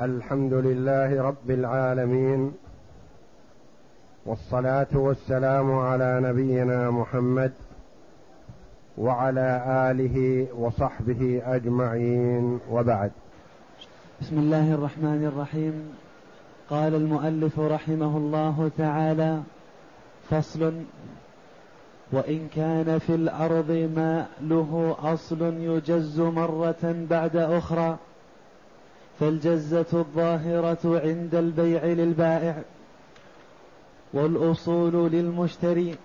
الحمد لله رب العالمين والصلاة والسلام على نبينا محمد وعلى آله وصحبه أجمعين وبعد. بسم الله الرحمن الرحيم. قال المؤلف رحمه الله تعالى فصل وإن كان في الأرض ما له أصل يجز مرة بعد أخرى. فالجزة الظاهرة عند البيع للبائع والأصول للمشتري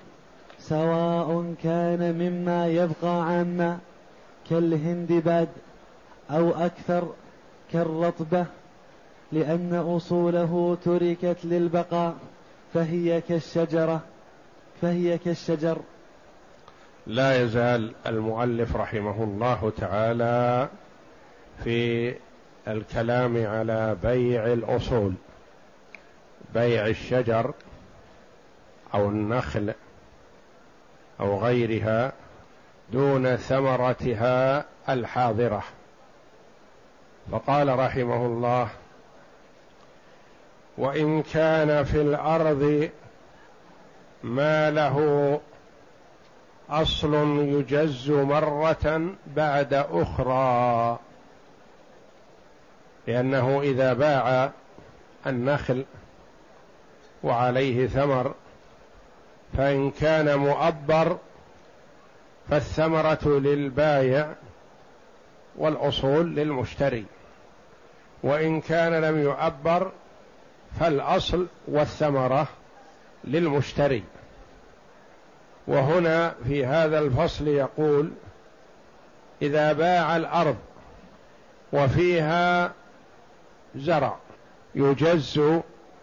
سواء كان مما يبقى عاما كالهندباد أو أكثر كالرطبة لأن أصوله تركت للبقاء فهي كالشجرة فهي كالشجر. لا يزال المؤلف رحمه الله تعالى في الكلام على بيع الأصول. بيع الشجر أو النخل أو غيرها دون ثمرتها الحاضرة. فقال رحمه الله وإن كان في الأرض ما له أصل يجز مرة بعد أخرى. لأنه إذا باع النخل وعليه ثمر فإن كان مؤبر فالثمرة للبايع والأصول للمشتري. وإن كان لم يؤبر فالأصل والثمرة للمشتري. وهنا في هذا الفصل يقول إذا باع الأرض وفيها زرع يجز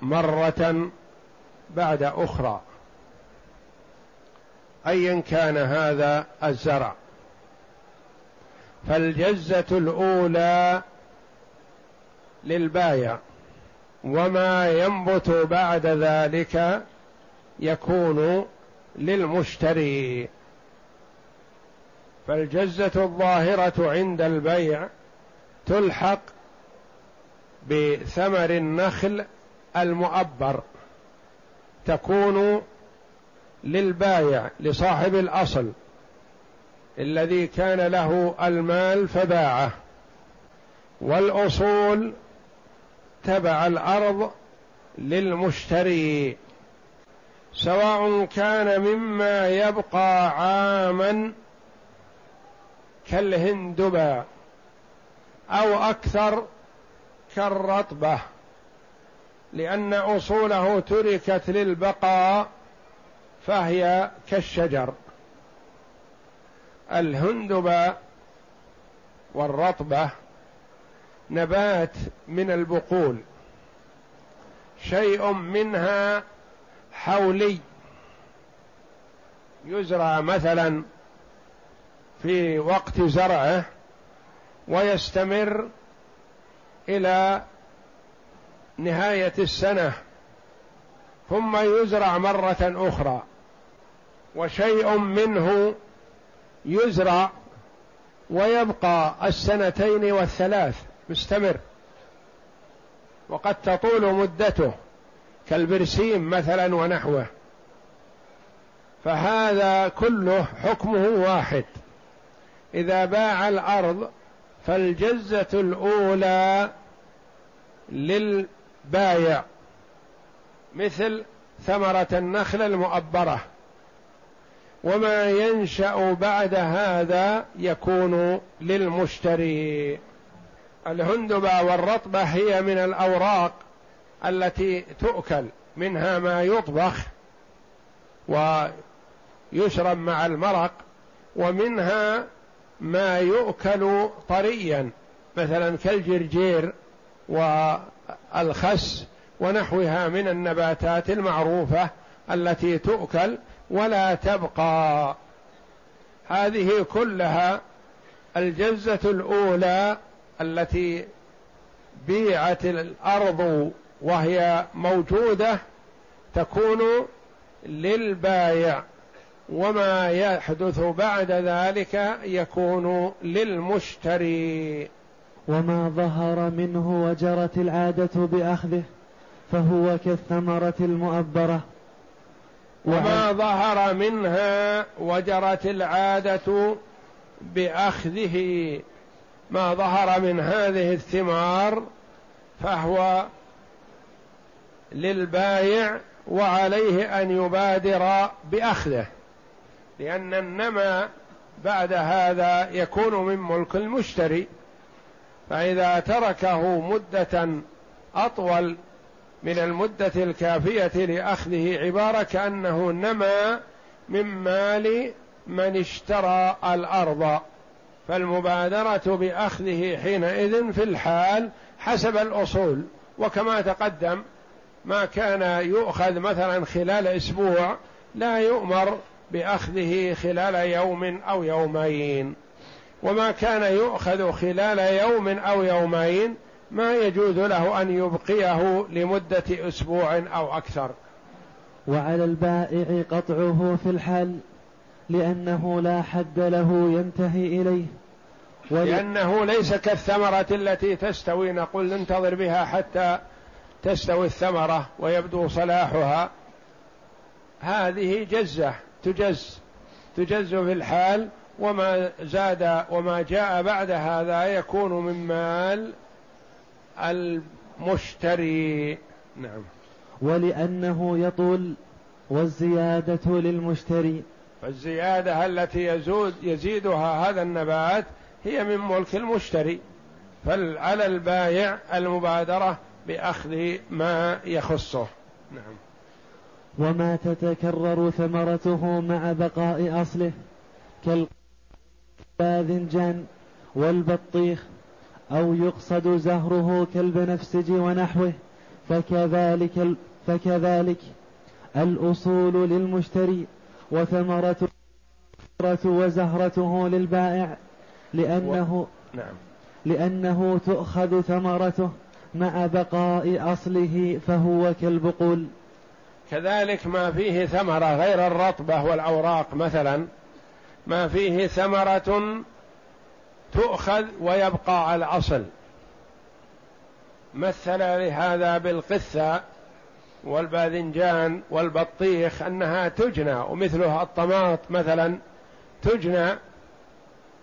مرة بعد أخرى. أيا كان هذا الزرع. فالجزة الأولى للبايع. وما ينبت بعد ذلك يكون للمشتري. فالجزة الظاهرة عند البيع تلحق بثمر النخل المؤبر تكون للبايع لصاحب الأصل الذي كان له المال فباعه والأصول تبع الأرض للمشتري سواء كان مما يبقى عاما كالهندبا أو أكثر كالرطبة لأن أصوله تركت للبقاء فهي كالشجر. الهندبة والرطبة نبات من البقول شيء منها حولي. يزرع مثلا في وقت زرعه ويستمر إلى نهاية السنة ثم يزرع مرة أخرى وشيء منه يزرع ويبقى السنتين والثلاث مستمر. وقد تطول مدته كالبرسيم مثلا ونحوه. فهذا كله حكمه واحد. إذا باع الأرض فالجزة الأولى للبايع مثل ثمرة النخل المؤبرة. وما ينشأ بعد هذا يكون للمشتري. الهندبة والرطبة هي من الأوراق التي تؤكل منها ما يطبخ ويشرب مع المرق ومنها ما يؤكل طريا مثلا كالجرجير والخس ونحوها من النباتات المعروفة التي تؤكل ولا تبقى. هذه كلها الجزة الأولى التي بيعت الأرض وهي موجودة تكون للبايع. وما يحدث بعد ذلك يكون للمشتري. وما ظهر منه وجرت العادة بأخذه فهو كالثمرة المؤبرة. وما ظهر منها وجرت العادة بأخذه. ما ظهر من هذه الثمار فهو للبايع وعليه أن يبادر بأخذه. لأن النمى بعد هذا يكون من ملك المشتري فإذا تركه مدة أطول من المدة الكافية لأخذه عبارة كأنه نمى من مال من اشترى الأرض. فالمبادرة بأخذه حينئذ في الحال حسب الأصول. وكما تقدم ما كان يؤخذ مثلا خلال أسبوع لا يؤمر بأخذه خلال يوم أو يومين. وما كان يؤخذ خلال يوم أو يومين ما يجوز له أن يبقيه لمدة أسبوع أو أكثر. وعلى البائع قطعه في الحال لأنه لا حد له ينتهي إليه. لأنه ليس كالثمرة التي تستوي نقول ننتظر بها حتى تستوي الثمرة ويبدو صلاحها. هذه جزة. تجز تجز في الحال وما زاد وما جاء بعد هذا يكون من مال المشتري. نعم. ولأنه يطول والزيادة للمشتري. فالزيادة التي يزود يزيدها هذا النبات هي من ملك المشتري. فعلى البايع المبادرة بأخذ ما يخصه. نعم. وما تتكرر ثمرته مع بقاء أصله كالباذنجان والبطيخ أو يقصد زهره كالبنفسج ونحوه فكذلك فكذلك الأصول للمشتري وثمرته وزهرته للبائع لأنه و... نعم. لأنه تؤخذ ثمرته مع بقاء أصله فهو كالبقول. كذلك ما فيه ثمرة غير الرطبة والأوراق مثلا ما فيه ثمرة تؤخذ ويبقى على الأصل. مثل لهذا بالقثة والباذنجان والبطيخ أنها تجنى ومثلها الطماط مثلا تجنى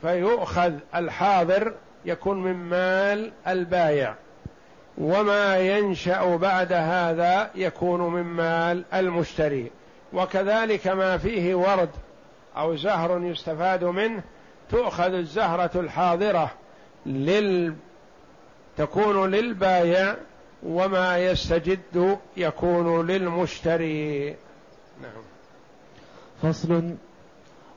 فيؤخذ الحاضر يكون من مال البايع. وما ينشأ بعد هذا يكون من مال المشتري. وكذلك ما فيه ورد أو زهر يستفاد منه تؤخذ الزهرة الحاضرة لل تكون للبايع وما يستجد يكون للمشتري. نعم. فصل.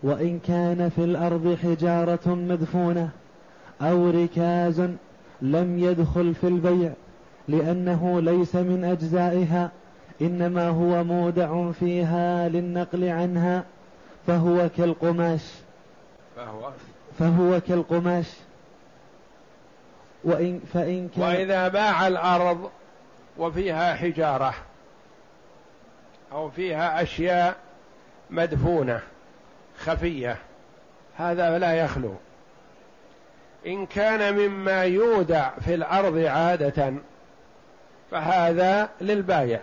وإن كان في الأرض حجارة مدفونة أو ركاز لم يدخل في البيع لأنه ليس من أجزائها إنما هو مودع فيها للنقل عنها فهو كالقماش. فهو فهو كالقماش. وإن فإن كان وإذا باع الأرض وفيها حجارة أو فيها أشياء مدفونة خفية هذا لا يخلو. إن كان مما يودع في الأرض عادة فهذا للبايع.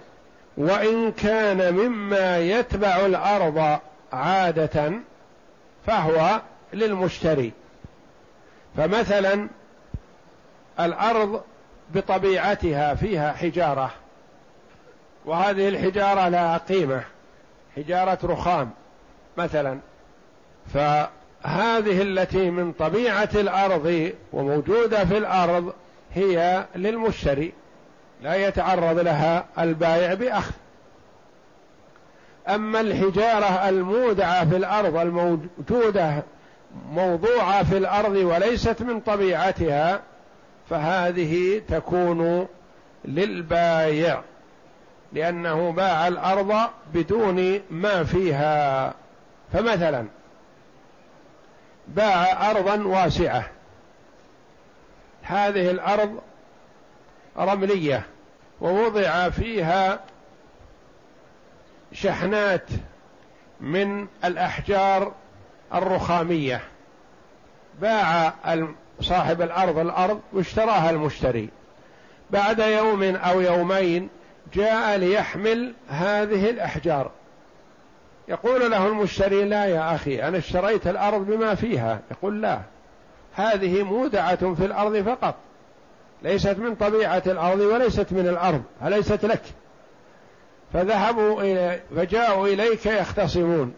وإن كان مما يتبع الأرض عادة فهو للمشتري. فمثلا الأرض بطبيعتها فيها حجارة وهذه الحجارة لها قيمة حجارة رخام مثلا. فهذه التي من طبيعة الأرض وموجودة في الأرض هي للمشتري. لا يتعرض لها البائع بأخذ. أما الحجارة المودعة في الأرض الموجودة موضوعة في الأرض وليست من طبيعتها فهذه تكون للبايع لأنه باع الأرض بدون ما فيها. فمثلا باع أرضا واسعة. هذه الأرض رملية. ووضع فيها شحنات من الأحجار الرخامية. باع صاحب الأرض الأرض واشتراها المشتري. بعد يوم أو يومين جاء ليحمل هذه الأحجار. يقول له المشتري لا يا أخي أنا اشتريت الأرض بما فيها. يقول لا هذه مودعة في الأرض فقط. ليست من طبيعة الأرض وليست من الأرض أليست لك؟ فذهبوا إلى فجاءوا إليك يختصمون.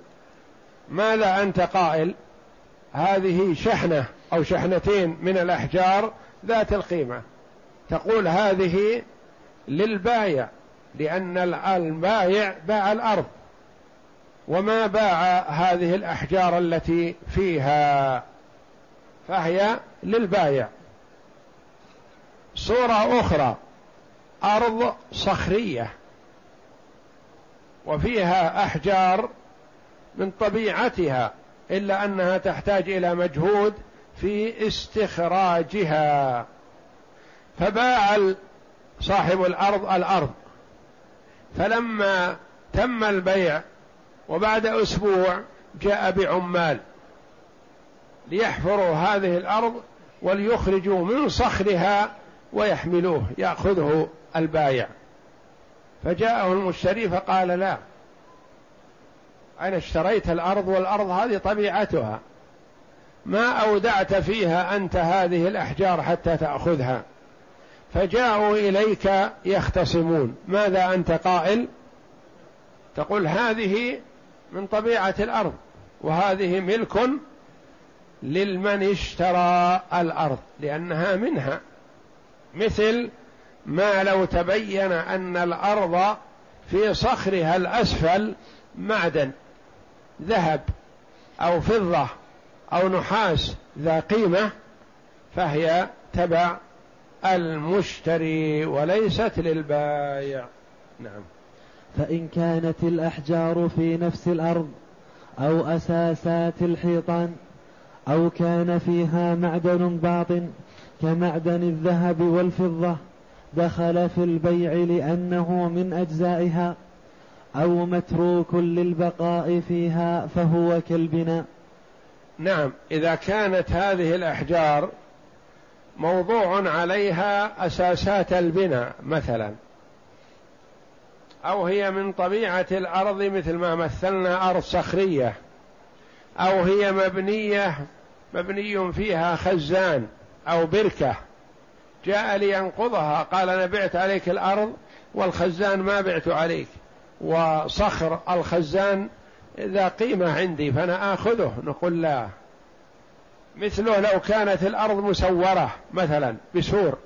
ماذا أنت قائل؟ هذه شحنة أو شحنتين من الأحجار ذات القيمة. تقول هذه للبايع لأن البايع باع الأرض. وما باع هذه الأحجار التي فيها؟ فهي للبايع. صورة أخرى. أرض صخرية. وفيها أحجار من طبيعتها إلا أنها تحتاج إلى مجهود في استخراجها. فباع صاحب الأرض الأرض. فلما تم البيع وبعد أسبوع جاء بعمال ليحفروا هذه الأرض وليخرجوا من صخرها ويحملوه يأخذه البايع. فجاءه المشتري فقال لا أنا اشتريت الأرض والأرض هذه طبيعتها. ما أودعت فيها أنت هذه الأحجار حتى تأخذها. فجاءوا إليك يختصمون. ماذا أنت قائل؟ تقول هذه من طبيعة الأرض وهذه ملك للمن اشترى الأرض لأنها منها. مثل ما لو تبين أن الأرض في صخرها الأسفل معدن ذهب أو فضة أو نحاس ذا قيمة فهي تبع المشتري وليست للبايع. نعم. فإن كانت الأحجار في نفس الأرض أو أساسات الحيطان أو كان فيها معدن باطن كمعدن الذهب والفضة دخل في البيع لأنه من أجزائها أو متروك للبقاء فيها فهو كالبناء. نعم إذا كانت هذه الأحجار موضوع عليها أساسات البناء مثلا أو هي من طبيعة الأرض مثل ما مثلنا أرض صخرية أو هي مبنية مبني فيها خزان. أو بركة. جاء لينقضها قال أنا بعت عليك الأرض والخزان ما بعت عليك وصخر الخزان ذا قيمة عندي فأنا آخذه. نقول لا. مثله لو كانت الأرض مسورة مثلا بسور.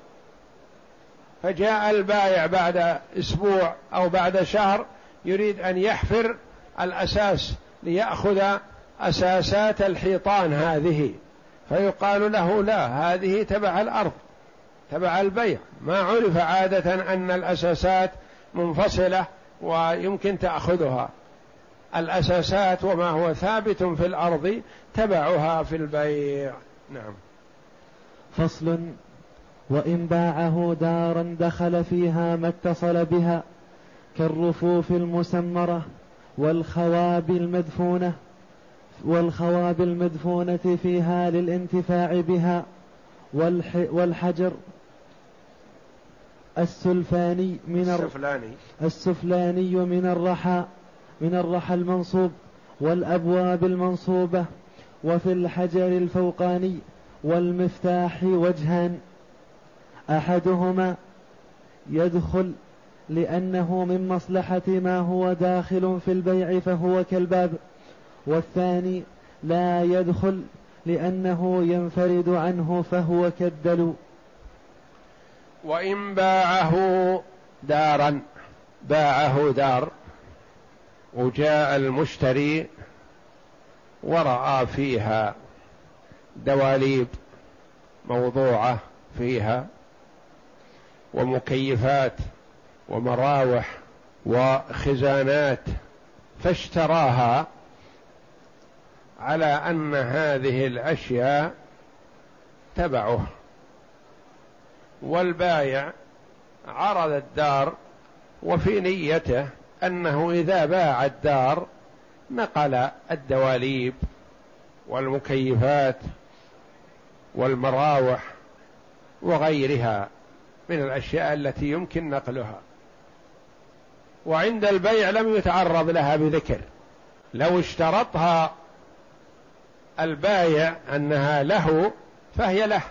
فجاء البائع بعد أسبوع أو بعد شهر يريد أن يحفر الأساس ليأخذ أساسات الحيطان هذه. فيقال له لا هذه تبع الأرض تبع البيع. ما عرف عادة أن الأساسات منفصلة ويمكن تأخذها. الأساسات وما هو ثابت في الأرض تبعها في البيع. نعم. فصل. وإن باعه دارا دخل فيها ما اتصل بها كالرفوف المسمرة والخواب المدفونة والخواب المدفونة فيها للانتفاع بها والحجر السلفاني من السفلاني. السفلاني من الرحى من الرحى المنصوب والأبواب المنصوبة وفي الحجر الفوقاني والمفتاح وجهان. أحدهما يدخل لأنه من مصلحة ما هو داخل في البيع فهو كالباب. والثاني لا يدخل لأنه ينفرد عنه فهو كالدلو. وإن باعه دارا باعه دار وجاء المشتري ورأى فيها دواليب موضوعة فيها ومكيفات ومراوح وخزانات فاشتراها على أن هذه الأشياء تبعه. والبايع عرض الدار وفي نيته أنه إذا باع الدار نقل الدواليب والمكيفات والمراوح وغيرها من الأشياء التي يمكن نقلها. وعند البيع لم يتعرض لها بذكر. لو اشترطها البايع أنها له فهي له.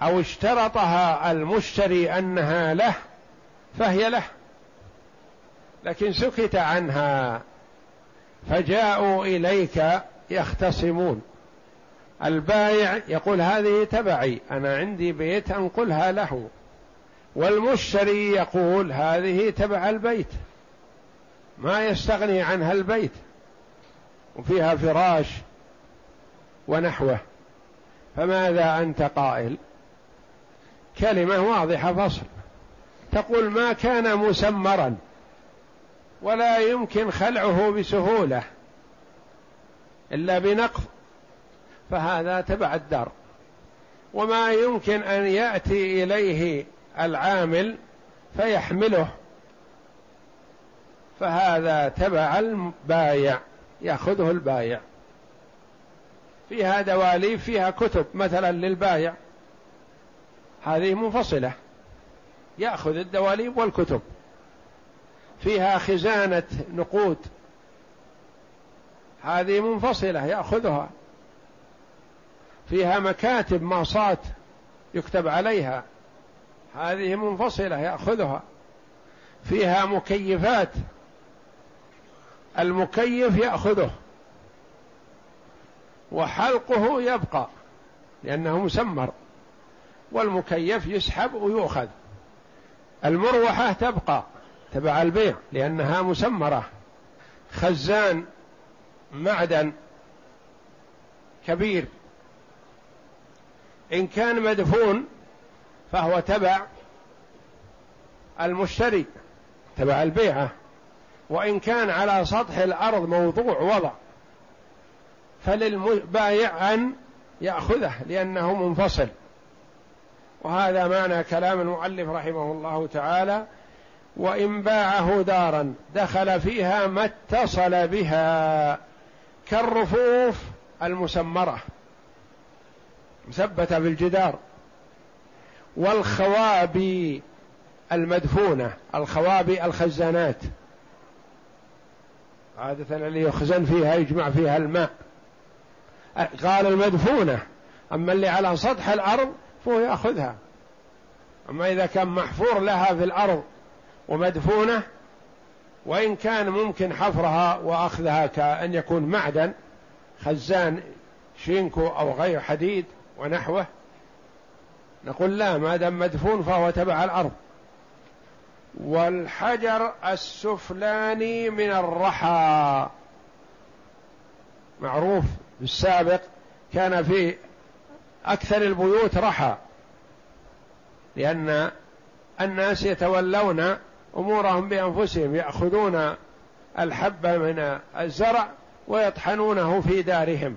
أو اشترطها المشتري أنها له فهي له. لكن سكت عنها. فجاءوا إليك يختصمون. البايع يقول هذه تبعي. أنا عندي بيت أنقلها له. والمشتري يقول هذه تبع البيت. ما يستغني عنها البيت. وفيها فراش ونحوه فماذا أنت قائل؟ كلمة واضحة فصل. تقول ما كان مسمرا ولا يمكن خلعه بسهولة إلا بنقض فهذا تبع الدار. وما يمكن أن يأتي إليه العامل فيحمله فهذا تبع البايع. ياخذه البايع. فيها دواليب فيها كتب مثلا للبايع. هذه منفصلة. ياخذ الدواليب والكتب. فيها خزانة نقود. هذه منفصلة ياخذها. فيها مكاتب ماصات يكتب عليها. هذه منفصلة ياخذها. فيها مكيفات. المكيف يأخذه وحلقه يبقى لأنه مسمر والمكيف يسحب ويؤخذ المروحة تبقى تبع البيع لأنها مسمرة خزان معدن كبير إن كان مدفون فهو تبع المشتري تبع البيعة وإن كان على سطح الأرض موضوع وضع فللبايع أن يأخذه لأنه منفصل. وهذا معنى كلام المؤلف رحمه الله تعالى وإن باعه دارا دخل فيها ما اتصل بها كالرفوف المسمرة مثبتة بالجدار والخوابي المدفونة الخوابي الخزانات. عادة اللي يخزن فيها يجمع فيها الماء. قال المدفونة أما اللي على سطح الأرض فهو يأخذها. أما إذا كان محفور لها في الأرض ومدفونة وإن كان ممكن حفرها وأخذها كأن يكون معدن خزان شينكو أو غير حديد ونحوه نقول لا ما دام مدفون فهو تبع الأرض. والحجر السفلاني من الرحى. معروف بالسابق كان في أكثر البيوت رحى لأن الناس يتولون أمورهم بأنفسهم يأخذون الحب من الزرع ويطحنونه في دارهم.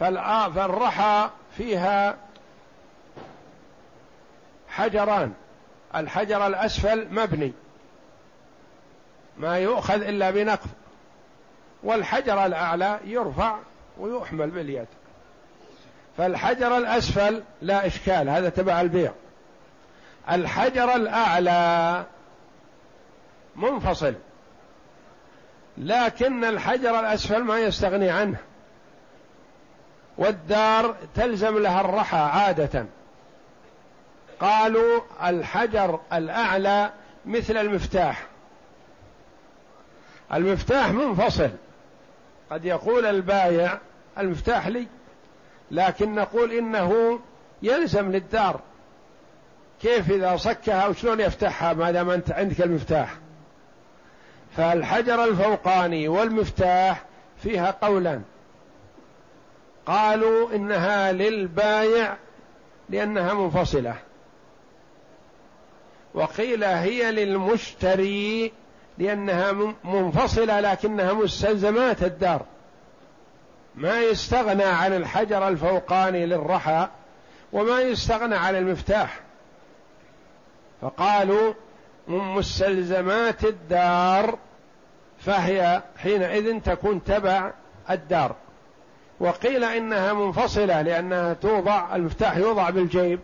فالرحى فيها حجران. الحجر الأسفل مبني. ما يؤخذ إلا بنقض. والحجر الأعلى يرفع ويحمل باليد. فالحجر الأسفل لا إشكال هذا تبع البيع. الحجر الأعلى منفصل لكن الحجر الأسفل ما يستغني عنه. والدار تلزم لها الرحى عادة. قالوا الحجر الأعلى مثل المفتاح. المفتاح منفصل. قد يقول البايع المفتاح لي لكن نقول إنه يلزم للدار. كيف إذا صكها وشلون يفتحها ما دام أنت عندك المفتاح؟ فالحجر الفوقاني والمفتاح فيها قولا قالوا إنها للبايع لأنها منفصلة. وقيل هي للمشتري لأنها منفصلة لكنها مستلزمات الدار. ما يستغنى عن الحجر الفوقاني للرحى وما يستغنى عن المفتاح. فقالوا من مستلزمات الدار فهي حينئذ تكون تبع الدار. وقيل إنها منفصلة لأنها توضع المفتاح يوضع بالجيب.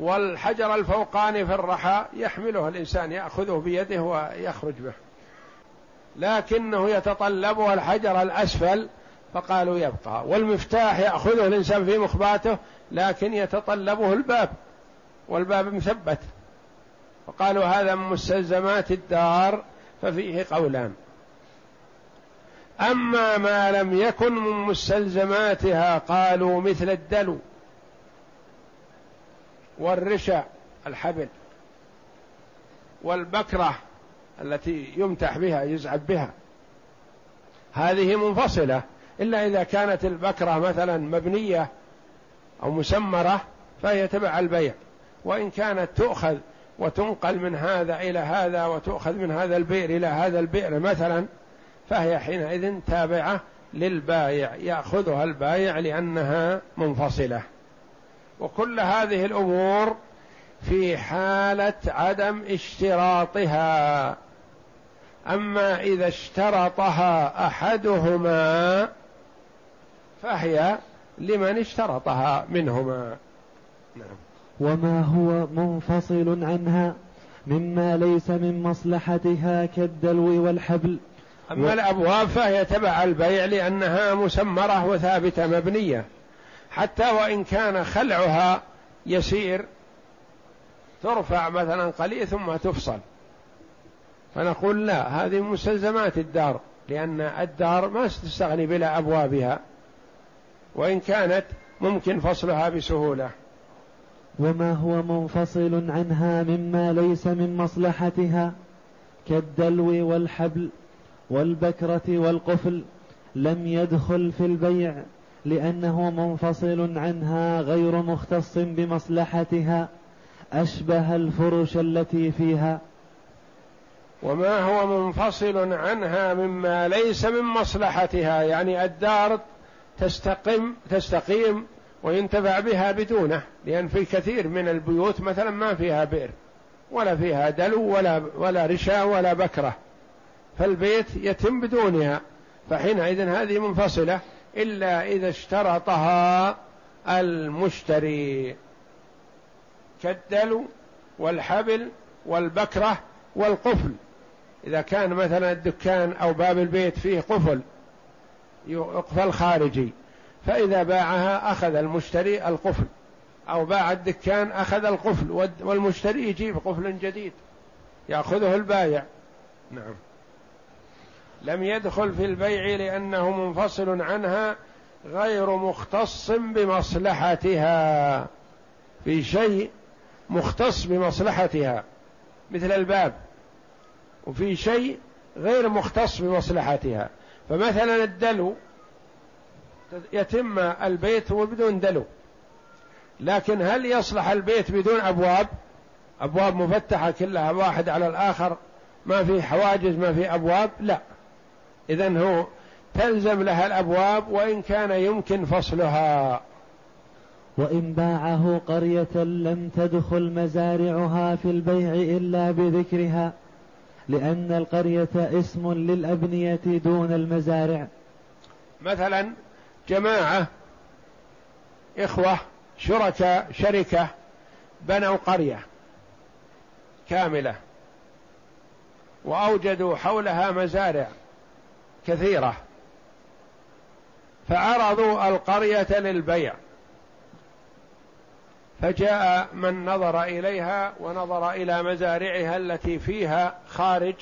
والحجر الفوقاني في الرحى يحمله الإنسان يأخذه بيده ويخرج به. لكنه يتطلبها الحجر الأسفل فقالوا يبقى. والمفتاح يأخذه الإنسان في مخباته لكن يتطلبه الباب والباب مثبت. فقالوا هذا من مستلزمات الدار ففيه قولان. أما ما لم يكن من مستلزماتها قالوا مثل الدلو. والرشا الحبل والبكرة التي يمتح بها يزعب بها. هذه منفصلة. إلا إذا كانت البكرة مثلا مبنية أو مسمرة فهي تبع البيع. وإن كانت تؤخذ وتنقل من هذا إلى هذا وتؤخذ من هذا البئر إلى هذا البئر مثلا فهي حينئذ تابعة للبايع. يأخذها البايع لأنها منفصلة. وكل هذه الأمور في حالة عدم اشتراطها. أما إذا اشترطها أحدهما فهي لمن اشترطها منهما. نعم. وما هو منفصل عنها مما ليس من مصلحتها كالدلو والحبل. أما و... الأبواب فهي تبع البيع لأنها مسمرة وثابتة مبنية. حتى وإن كان خلعها يسير ترفع مثلا قليل ثم تفصل. فنقول لا هذه مستلزمات الدار لأن الدار ما تستغني بلا أبوابها. وإن كانت ممكن فصلها بسهولة. وما هو منفصل عنها مما ليس من مصلحتها كالدلو والحبل والبكرة والقفل لم يدخل في البيع. لأنه منفصل عنها غير مختص بمصلحتها أشبه الفرش التي فيها. وما هو منفصل عنها مما ليس من مصلحتها يعني الدار تستقم تستقيم وينتفع بها بدونه لأن في كثير من البيوت مثلا ما فيها بئر ولا فيها دلو ولا ولا رشا ولا بكرة. فالبيت يتم بدونها فحينئذ هذه منفصلة. إلا إذا اشترطها المشتري. كالدلو والحبل والبكرة والقفل. إذا كان مثلا الدكان أو باب البيت فيه قفل يقفل خارجي فإذا باعها أخذ المشتري القفل. أو باع الدكان أخذ القفل والمشتري يجيب قفل جديد يأخذه البايع. نعم. لم يدخل في البيع لأنه منفصل عنها غير مختص بمصلحتها. في شيء مختص بمصلحتها مثل الباب. وفي شيء غير مختص بمصلحتها. فمثلا الدلو يتم البيت وبدون دلو. لكن هل يصلح البيت بدون أبواب؟ أبواب مفتحة كلها واحد على الآخر ما في حواجز ما في أبواب؟ لا. اذا هو تلزم لها الأبواب وإن كان يمكن فصلها. وإن باعه قرية لم تدخل مزارعها في البيع إلا بذكرها لأن القرية اسم للأبنية دون المزارع. مثلا جماعة إخوة شركاء شركة بنوا قرية كاملة وأوجدوا حولها مزارع. كثيرة. فعرضوا القرية للبيع. فجاء من نظر إليها ونظر إلى مزارعها التي فيها خارج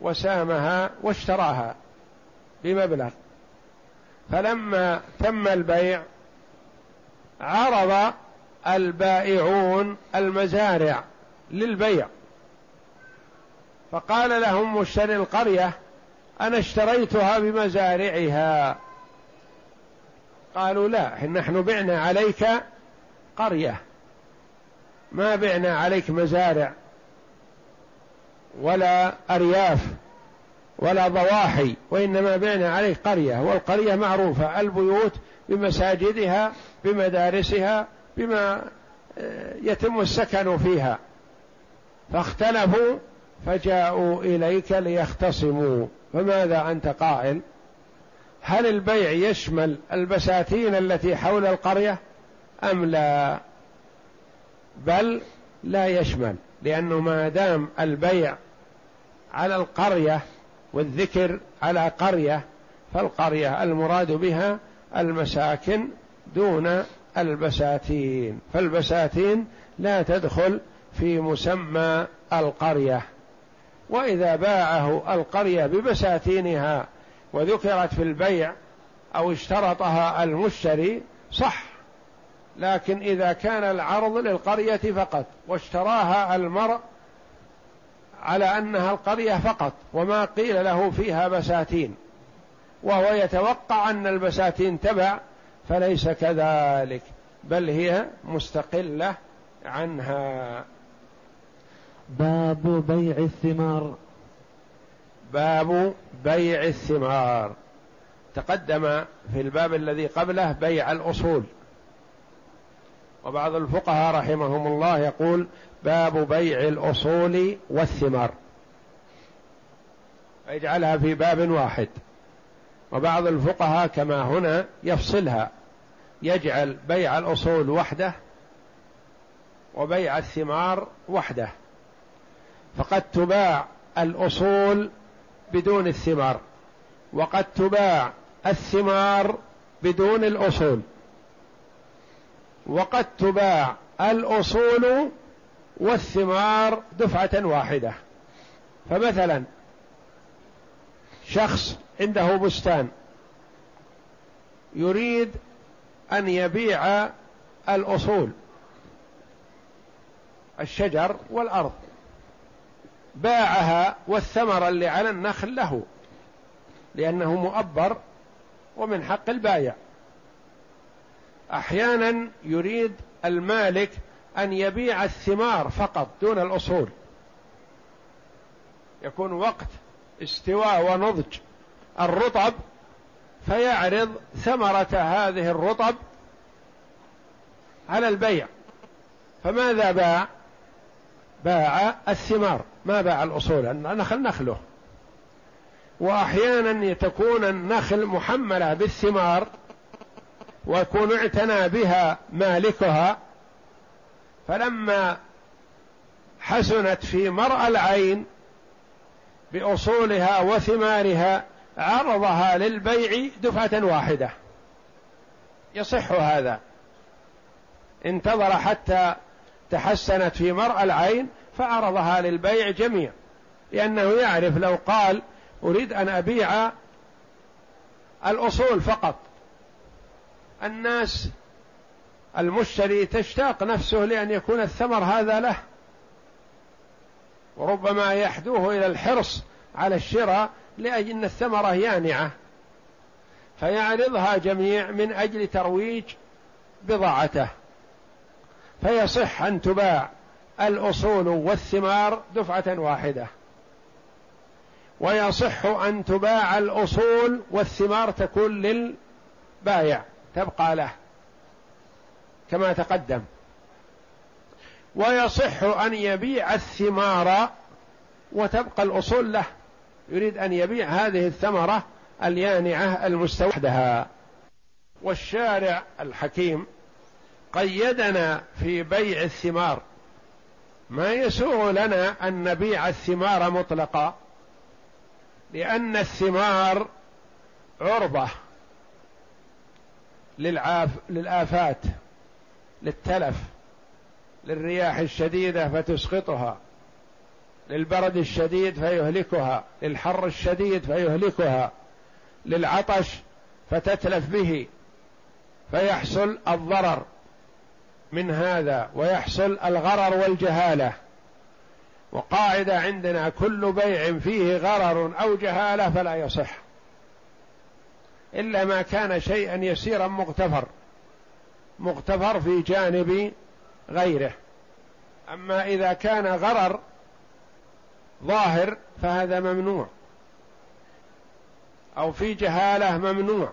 وسامها واشتراها بمبلغ. فلما تم البيع عرض البائعون المزارع للبيع. فقال لهم مشتري القرية أنا اشتريتها بمزارعها. قالوا لا نحن بعنا عليك قرية. ما بعنا عليك مزارع ولا أرياف ولا ضواحي وإنما بعنا عليك قرية. والقرية معروفة البيوت بمساجدها بمدارسها بما آه، يتم السكن فيها. فاختلفوا فجاءوا إليك ليختصموا. فماذا أنت قائل؟ هل البيع يشمل البساتين التي حول القرية أم لا؟ بل لا يشمل لأنه ما دام البيع على القرية والذكر على قرية فالقرية المراد بها المساكن دون البساتين فالبساتين لا تدخل في مسمى القرية. وإذا باعه القرية ببساتينها وذكرت في البيع أو اشترطها المشتري صح. لكن إذا كان العرض للقرية فقط واشتراها المرء على أنها القرية فقط وما قيل له فيها بساتين وهو يتوقع أن البساتين تبع فليس كذلك بل هي مستقلة عنها. باب بيع الثمار. باب بيع الثمار. تقدم في الباب الذي قبله بيع الأصول. وبعض الفقهاء رحمهم الله يقول باب بيع الأصول والثمار. يجعلها في باب واحد. وبعض الفقهاء كما هنا يفصلها. يجعل بيع الأصول وحده وبيع الثمار وحده. فقد تباع الأصول بدون الثمار وقد تباع الثمار بدون الأصول وقد تباع الأصول والثمار دفعة واحدة. فمثلا شخص عنده بستان يريد أن يبيع الأصول الشجر والأرض. باعها والثمر اللي على النخل له لأنه مؤبر ومن حق البايع. أحيانا يريد المالك أن يبيع الثمار فقط دون الأصول. يكون وقت استواء ونضج الرطب فيعرض ثمرة هذه الرطب على البيع. فماذا باع؟ باع الثمار. ما باع الأصول النخل نخله. وأحيانا تكون النخل محملة بالثمار ويكون اعتنى بها مالكها فلما حسنت في مرأى العين بأصولها وثمارها عرضها للبيع دفعة واحدة. يصح هذا. انتظر حتى تحسنت في مرأى العين فعرضها للبيع جميع. لأنه يعرف لو قال أريد أن أبيع الأصول فقط. الناس المشتري تشتاق نفسه لأن يكون الثمر هذا له. وربما يحدوه إلى الحرص على الشراء لأجل أن الثمرة يانعة. فيعرضها جميع من أجل ترويج بضاعته. فيصح أن تباع. الأصول والثمار دفعة واحدة. ويصح أن تباع الأصول والثمار تكون للبايع تبقى له كما تقدم. ويصح أن يبيع الثمار وتبقى الأصول له. يريد أن يبيع هذه الثمرة اليانعة المستوحدها والشارع الحكيم قيدنا في بيع الثمار. ما يسوغ لنا أن نبيع الثمار مطلقا لأن الثمار عرضة للعاف للآفات للتلف للرياح الشديدة فتسقطها للبرد الشديد فيهلكها للحر الشديد فيهلكها للعطش فتتلف به فيحصل الضرر. من هذا ويحصل الغرر والجهالة. وقاعدة عندنا كل بيع فيه غرر أو جهالة فلا يصح. إلا ما كان شيئا يسيرا مغتفر. مغتفر في جانب غيره. أما إذا كان غرر ظاهر فهذا ممنوع. أو في جهالة ممنوع.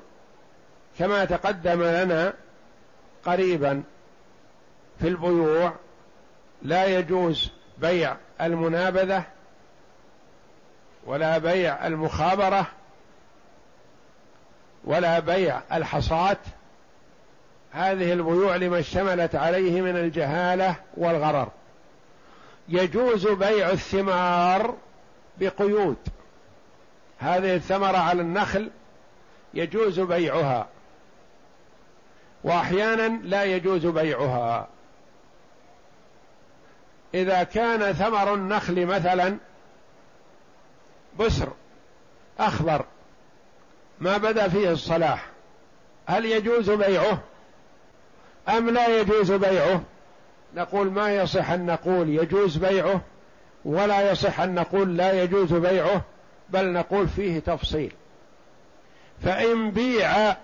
كما تقدم لنا قريبا. في البيوع لا يجوز بيع المنابذة ولا بيع المخابرة ولا بيع الحصات هذه البيوع لما اشتملت عليه من الجهالة والغرر. يجوز بيع الثمار بقيود. هذه الثمرة على النخل يجوز بيعها وأحيانا لا يجوز بيعها. إذا كان ثمر النخل مثلا بسر أخضر ما بدا فيه الصلاح. هل يجوز بيعه؟ أم لا يجوز بيعه؟ نقول ما يصح أن نقول يجوز بيعه ولا يصح أن نقول لا يجوز بيعه بل نقول فيه تفصيل. فإن بيع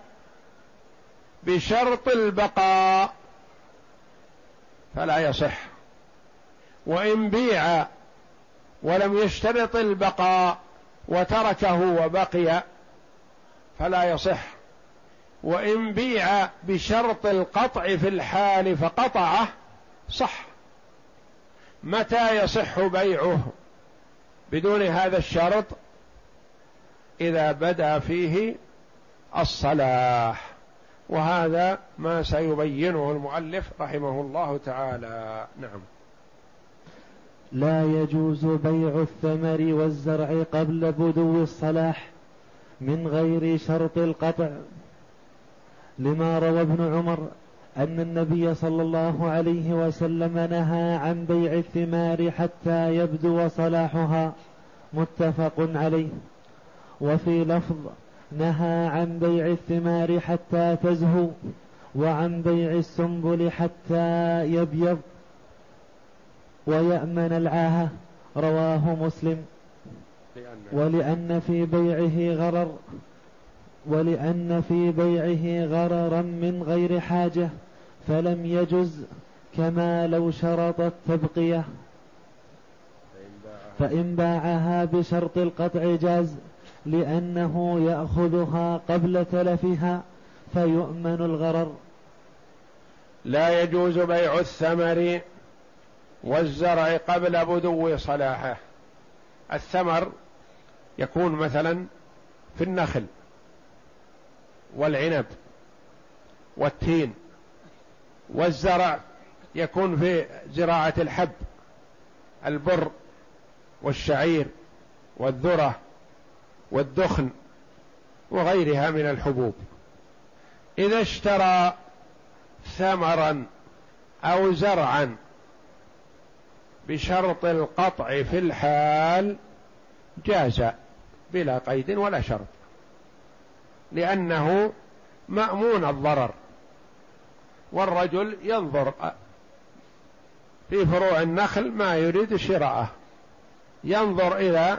بشرط البقاء فلا يصح. وإن بيع ولم يشترط البقاء وتركه وبقي فلا يصح. وإن بيع بشرط القطع في الحال فقطعه صح. متى يصح بيعه بدون هذا الشرط؟ إذا بدا فيه الصلاح. وهذا ما سيبينه المؤلف رحمه الله تعالى. نعم. لا يجوز بيع الثمر والزرع قبل بدو الصلاح من غير شرط القطع. لما روى ابن عمر أن النبي صلى الله عليه وسلم نهى عن بيع الثمار حتى يبدو صلاحها متفق عليه. وفي لفظ نهى عن بيع الثمار حتى تزهو وعن بيع السنبل حتى يبيض. ويأمن العاهة رواه مسلم. ولأن في بيعه غرر ولأن في بيعه غررا من غير حاجة فلم يجز كما لو شرط التبقية. فإن باعها بشرط القطع جاز لأنه يأخذها قبل تلفها فيؤمن الغرر. لا يجوز بيع الثمر والزرع قبل بدو صلاحه. الثمر يكون مثلا في النخل والعنب والتين. والزرع يكون في زراعة الحب البر والشعير والذرة والدخن وغيرها من الحبوب. إذا اشترى ثمرا أو زرعا بشرط القطع في الحال جاز بلا قيد ولا شرط لأنه مأمون الضرر والرجل ينظر في فروع النخل ما يريد شراءه ينظر إلى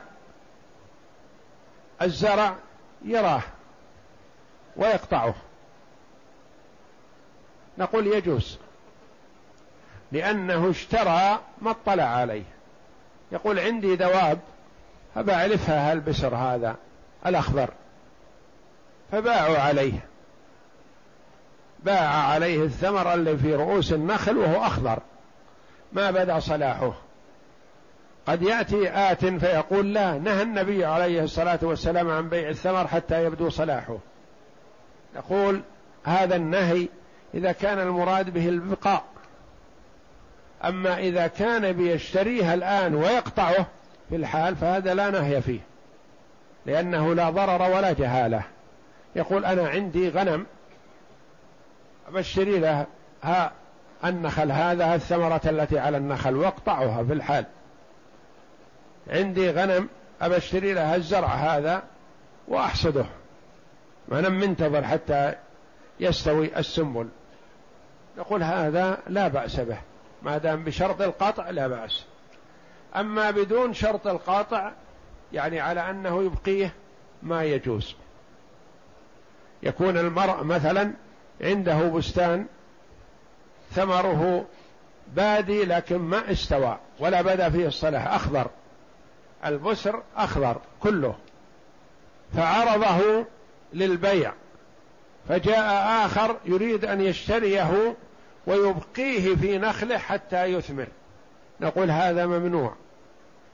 الزرع يراه ويقطعه. نقول يجوز. لأنه اشترى ما اطلع عليه. يقول عندي دواب فبعرفها هالبسر هذا الأخضر؟ فباعوا عليه. باع عليه الثمر اللي في رؤوس النخل وهو أخضر. ما بدا صلاحه. قد يأتي آت فيقول لا نهى النبي عليه الصلاة والسلام عن بيع الثمر حتى يبدو صلاحه. نقول هذا النهي إذا كان المراد به البقاء. أما إذا كان بيشتريها الآن ويقطعه في الحال فهذا لا نهي فيه لأنه لا ضرر ولا جهالة. يقول أنا عندي غنم بشتري لها ها النخل هذا الثمرة التي على النخل واقطعها في الحال. عندي غنم أبشتري لها الزرع هذا وأحصده. ما أنا منتظر حتى يستوي السنبل. نقول هذا لا بأس به. ما دام بشرط القطع لا بأس. أما بدون شرط القاطع يعني على أنه يبقيه ما يجوز. يكون المرء مثلا عنده بستان ثمره بادي لكن ما استوى ولا بدا فيه الصلاح أخضر. البسر أخضر كله. فعرضه للبيع. فجاء آخر يريد أن يشتريه ويبقيه في نخله حتى يثمر. نقول هذا ممنوع.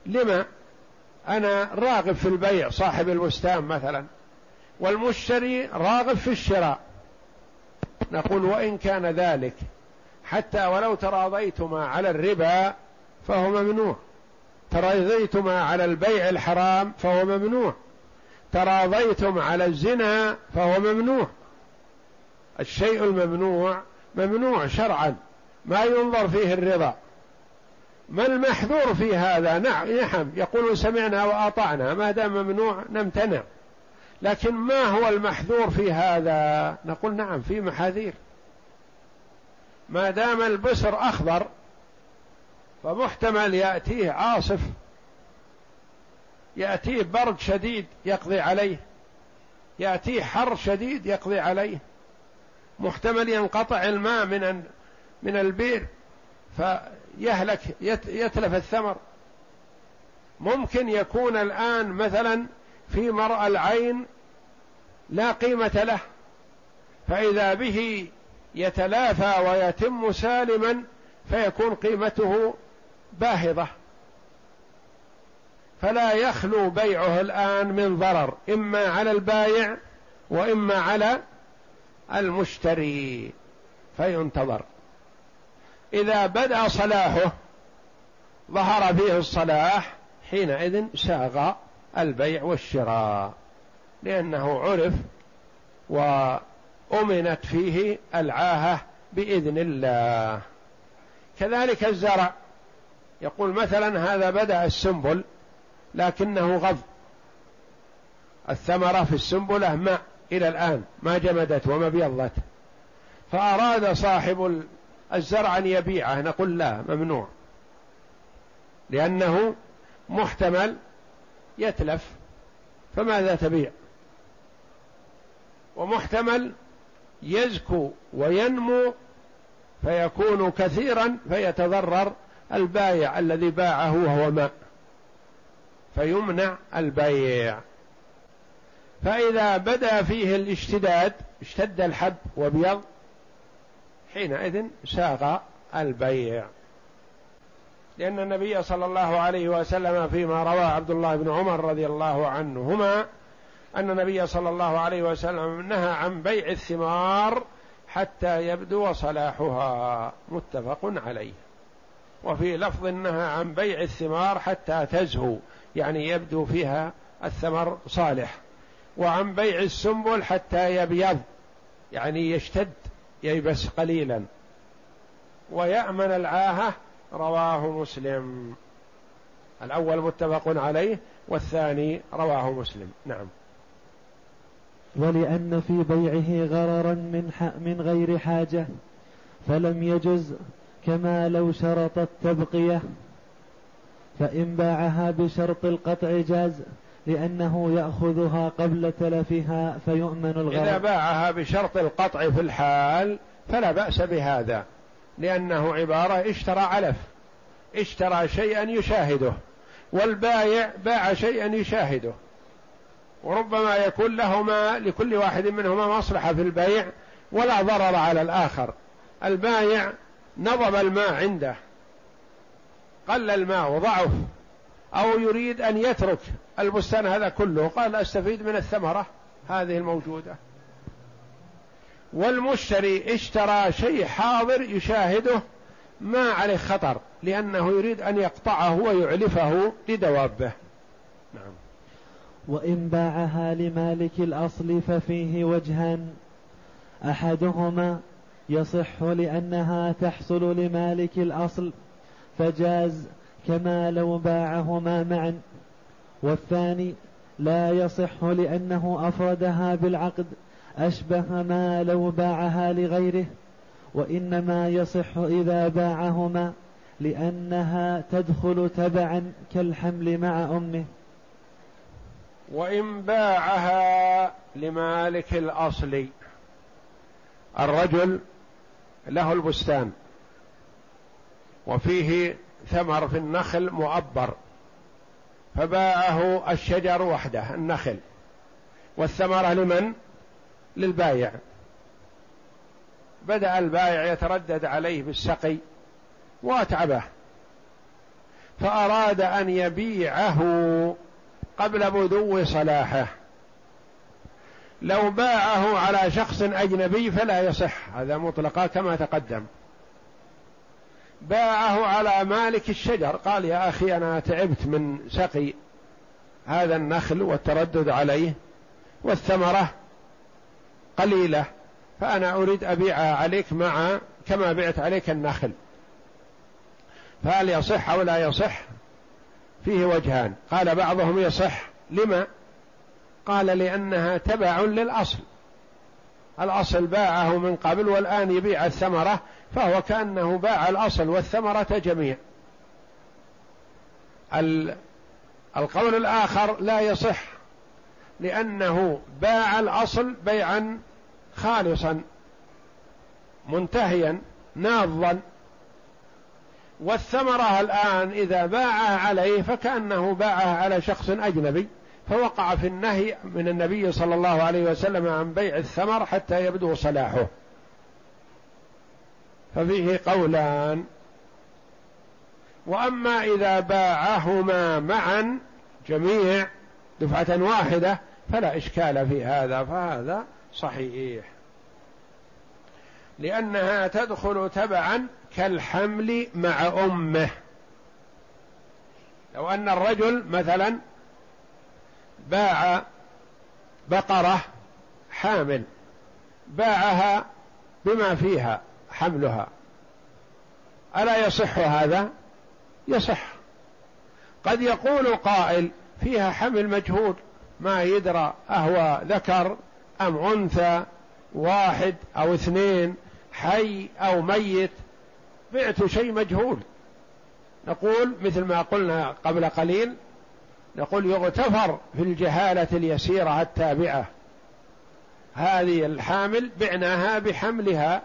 لما؟ أنا راغب في البيع صاحب البستان مثلا والمشتري راغب في الشراء. نقول وإن كان ذلك حتى ولو تراضيتما على الربا فهو ممنوع. تراضيتما على البيع الحرام فهو ممنوع. تراضيتم على الزنا فهو ممنوع. الشيء الممنوع ممنوع شرعا. ما ينظر فيه الرضا. ما المحذور في هذا؟ نعم يقول سمعنا وأطعنا. ما دام ممنوع نمتنع. لكن ما هو المحذور في هذا؟ نقول نعم في محاذير. ما دام البسر أخضر فمحتمل يأتيه عاصف. يأتيه برد شديد يقضي عليه. يأتيه حر شديد يقضي عليه. محتمل ينقطع الماء من من البئر فيهلك يتلف الثمر. ممكن يكون الآن مثلا في مرأى العين لا قيمة له فإذا به يتلافى ويتم سالما فيكون قيمته باهظة. فلا يخلو بيعه الآن من ضرر إما على البايع وإما على المشتري فينتظر. إذا بدأ صلاحه ظهر فيه الصلاح حينئذ ساغ البيع والشراء لأنه عرف وأمنت فيه العاهة بإذن الله. كذلك الزرع. يقول مثلا هذا بدأ السنبل لكنه غض. الثمرة في السنبلة ماء. إلى الآن ما جمدت وما بيضت. فأراد صاحب الزرع أن يبيعه. نقول لا ممنوع. لأنه محتمل يتلف. فماذا تبيع؟ ومحتمل يزكو وينمو فيكون كثيرا فيتضرر البايع الذي باعه وهو ماء. فيمنع البيع. فإذا بدا فيه الاشتداد اشتد الحب وبيض حينئذ ساغ البيع. لأن النبي صلى الله عليه وسلم فيما روى عبد الله بن عمر رضي الله عنهما أن النبي صلى الله عليه وسلم نهى عن بيع الثمار حتى يبدو صلاحها. متفق عليه. وفي لفظ نهى عن بيع الثمار حتى تزهو يعني يبدو فيها الثمر صالح. وعن بيع السنبل حتى يبيض يعني يشتد ييبس قليلا. ويأمن العاهة رواه مسلم. الأول متفق عليه والثاني رواه مسلم. نعم. ولأن في بيعه غررا من, من غير حاجة فلم يجز كما لو شرط التبقية فإن باعها بشرط القطع جاز لأنه يأخذها قبل تلفها فيؤمن الغرر إذا باعها بشرط القطع في الحال فلا بأس بهذا لأنه عبارة اشترى علف اشترى شيئا يشاهده والبايع باع شيئا يشاهده. وربما يكون لهما لكل واحد منهما مصلحة في البيع ولا ضرر على الآخر. البايع نضب الماء عنده قل الماء وضعف أو يريد أن يترك. البستان هذا كله. قال أستفيد من الثمرة هذه الموجودة. والمشتري اشترى شيء حاضر يشاهده ما عليه خطر لأنه يريد أن يقطعه ويعلفه لدوابه. نعم. وإن باعها لمالك الأصل ففيه وجهان. أحدهما يصح لأنها تحصل لمالك الأصل فجاز كما لو باعهما معا. والثاني لا يصح لأنه أفردها بالعقد أشبه ما لو باعها لغيره وإنما يصح إذا باعهما لأنها تدخل تبعا كالحمل مع أمه. وإن باعها لمالك الأصل الرجل له البستان وفيه ثمر في النخل مؤبر. فباعه الشجر وحده النخل. والثمرة لمن؟ للبايع. بدأ البائع يتردد عليه بالسقي وأتعبه. فأراد أن يبيعه قبل بدو صلاحه. لو باعه على شخص أجنبي فلا يصح. هذا مطلقا كما تقدم. باعه على مالك الشجر. قال يا أخي أنا تعبت من سقي هذا النخل والتردد عليه والثمرة قليلة فأنا أريد أبيعها عليك مع كما بعت عليك النخل. فهل يصح أو لا يصح؟ فيه وجهان. قال بعضهم يصح. لما؟ قال لأنها تبع للأصل. الأصل باعه من قبل والآن يبيع الثمرة فهو كأنه باع الأصل والثمرة جميع. القول الآخر لا يصح لأنه باع الأصل بيعا خالصا منتهيا ناضا والثمرة الآن إذا باعها عليه فكأنه باعها على شخص أجنبي. فوقع في النهي من النبي صلى الله عليه وسلم عن بيع الثمر حتى يبدو صلاحه. ففيه قولان وأما إذا باعهما معا جميع دفعة واحدة فلا إشكال في هذا فهذا صحيح. لأنها تدخل تبعا كالحمل مع أمه. لو أن الرجل مثلا باع بقرة حامل باعها بما فيها حملها. ألا يصح هذا؟ يصح. قد يقول قائل فيها حمل مجهول ما يدرى أهو ذكر أم أنثى واحد أو اثنين حي أو ميت بعت شيء مجهول. نقول مثل ما قلنا قبل قليل نقول يغتفر في الجهالة اليسيرة التابعة. هذه الحامل بعناها بحملها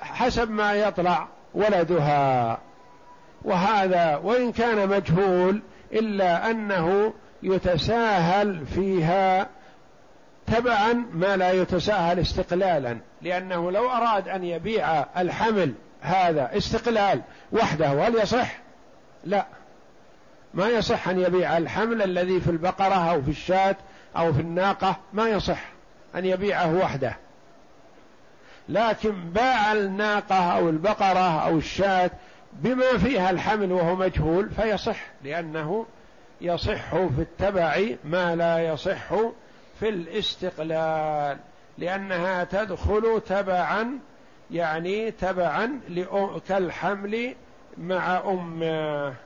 حسب ما يطلع ولدها. وهذا وإن كان مجهول إلا أنه يتساهل فيها تبعا ما لا يتساهل استقلالا لأنه لو أراد أن يبيع الحمل هذا استقلال وحده هل يصح؟ لا. ما يصح أن يبيع الحمل الذي في البقرة أو في الشاة أو في الناقة ما يصح أن يبيعه وحده. لكن باع الناقة أو البقرة أو الشاة بما فيها الحمل وهو مجهول فيصح لأنه يصح في التبع ما لا يصح في الاستقلال لأنها تدخل تبعا يعني تبعا كالحمل مع أمه.